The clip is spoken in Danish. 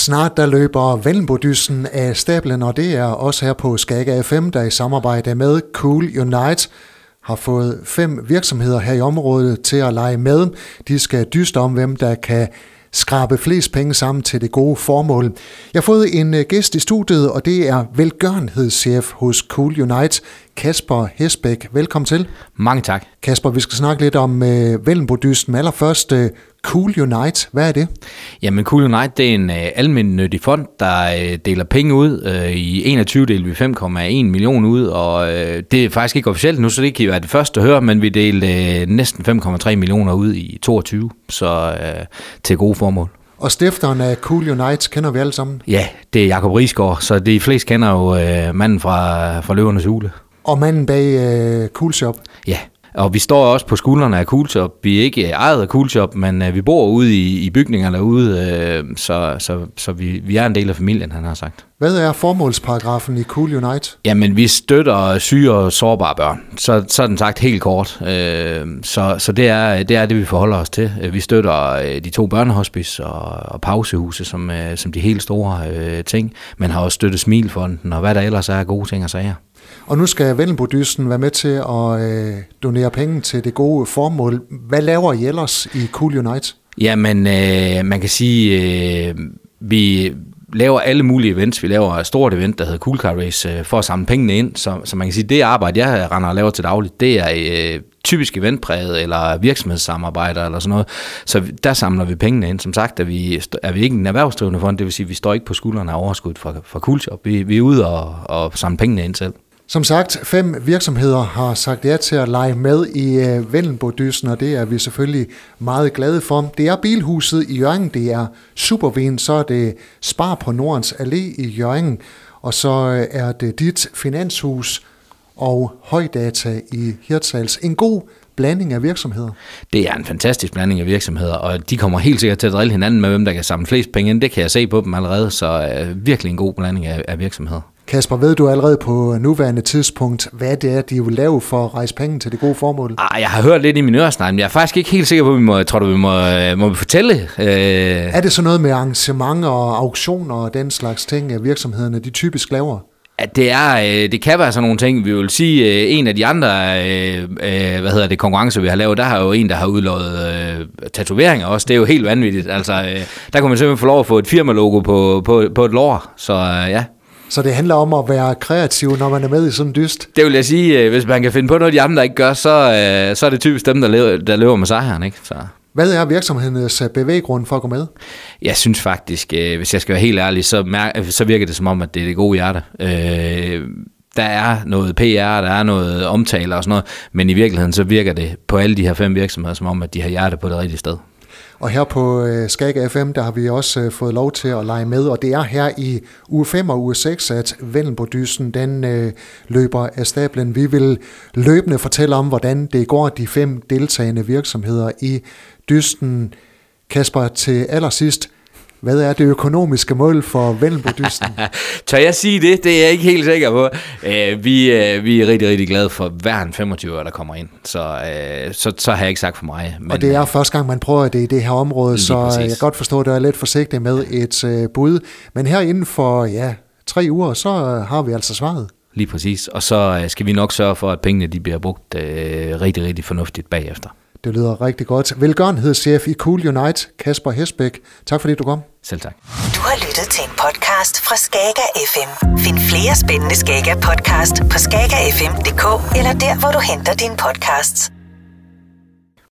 Snart der løber Vellenbodyssen af stablen, og det er også her på Skaga FM, der i samarbejde med Cool Unite har fået fem virksomheder her i området til at lege med. De skal dyste om, hvem der kan skrabe flest penge sammen til det gode formål. Jeg har fået en øh, gæst i studiet, og det er velgørenhedschef hos Cool Unite, Kasper Hesbæk. Velkommen til. Mange tak. Kasper, vi skal snakke lidt om uh, Vellenbodysten. Allerførst, uh, Cool Unite, hvad er det? Jamen Cool Unite, det er en uh, almindelig fond, der uh, deler penge ud. Uh, I 21 deler vi 5,1 millioner ud, og uh, det er faktisk ikke officielt nu, så det kan I være det første at høre, men vi delte uh, næsten 5,3 millioner ud i 22, så uh, til gode formål. Og stifteren af Cool Unite kender vi alle sammen? Ja, det er Jakob Risgaard, så de fleste kender jo uh, manden fra, fra Løvernes Hule. Og manden bag uh, Cool Shop? Ja, og vi står også på skuldrene af Coolshop. Vi er ikke ejet af Coolshop, men uh, vi bor ude i, i bygninger derude, uh, så, så, så vi, vi er en del af familien, han har sagt. Hvad er formålsparagrafen i Cool Unite? Jamen, vi støtter syge og sårbare børn. Så, så den sagt helt kort. Uh, så så det, er, det er det, vi forholder os til. Vi støtter de to børnehospice og, og pausehuse som, uh, som de helt store uh, ting, men har også støttet Smilfonden og hvad der ellers er gode ting og sager. Og nu skal Vellenbodysten være med til at øh, donere penge til det gode formål. Hvad laver I ellers i Cool Unite? Jamen, øh, man kan sige, øh, vi laver alle mulige events. Vi laver et stort event, der hedder Cool Car Race, øh, for at samle pengene ind. Så, så man kan sige, det arbejde, jeg render og laver til dagligt, det er øh, typisk eventpræget eller virksomhedssamarbejder eller sådan noget. Så der samler vi pengene ind. Som sagt er vi, er vi ikke en erhvervsdrivende fond, det vil sige, vi står ikke på skuldrene af overskud fra, fra Cool Shop. Vi, vi er ude og, og samle pengene ind selv. Som sagt, fem virksomheder har sagt ja til at lege med i uh, og det er vi selvfølgelig meget glade for. Det er Bilhuset i Jørgen, det er Supervin, så er det Spar på Nordens Allé i Jørgen, og så øh, er det dit finanshus og Højdata i Hirtshals. En god blanding af virksomheder. Det er en fantastisk blanding af virksomheder, og de kommer helt sikkert til at drille hinanden med, hvem der kan samle flest penge ind. Det kan jeg se på dem allerede, så øh, virkelig en god blanding af, af virksomheder. Kasper, ved du allerede på nuværende tidspunkt, hvad det er, de vil lave for at rejse penge til det gode formål? Ah, jeg har hørt lidt i min øresnegn, men jeg er faktisk ikke helt sikker på, at vi må, tror du, vi må, må vi fortælle. Øh... Er det så noget med arrangementer og auktioner og den slags ting, virksomhederne de typisk laver? at det er, øh, det kan være sådan nogle ting. Vi vil sige, øh, en af de andre, øh, hvad hedder det, konkurrencer, vi har lavet, der har jo en, der har udlået tatoveringer også. Det er jo helt vanvittigt. Altså, der kunne man simpelthen få lov at få et firmalogo på, på, på et lår. Så ja, så det handler om at være kreativ, når man er med i sådan en dyst? Det vil jeg sige, hvis man kan finde på noget, de andre ikke gør, så, så er det typisk dem, der lever, der lever med sejren. Ikke? Så. Hvad er virksomhedens bevæggrund for at gå med? Jeg synes faktisk, hvis jeg skal være helt ærlig, så, mær- så virker det som om, at det er det gode hjerte. Øh, der er noget PR, der er noget omtale og sådan noget, men i virkeligheden så virker det på alle de her fem virksomheder som om, at de har hjerte på det rigtige sted. Og her på øh, Skag FM, der har vi også øh, fået lov til at lege med, og det er her i uge 5 og uge 6, at Vellenbordysen den øh, løber af stablen. Vi vil løbende fortælle om, hvordan det går de fem deltagende virksomheder i dysten. Kasper, til allersidst, hvad er det økonomiske mål for Vellenbodysten? Tør jeg sige det? Det er jeg ikke helt sikker på. Uh, vi, uh, vi er rigtig, rigtig glade for hver en 25 der kommer ind. Så, uh, så, så har jeg ikke sagt for mig. Men, og det er første gang, man prøver det i det her område, så præcis. jeg kan godt forstå, at du er lidt forsigtig med et uh, bud. Men her inden for ja, tre uger, så har vi altså svaret. Lige præcis. Og så skal vi nok sørge for, at pengene de bliver brugt uh, rigtig, rigtig fornuftigt bagefter. Det lyder rigtig godt. Velgørenhedschef i Cool Unite, Kasper Hesbæk. Tak fordi du kom. Selv tak. Du har lyttet til en podcast fra Skager FM. Find flere spændende Skager podcast på skagerfm.dk eller der, hvor du henter dine podcasts.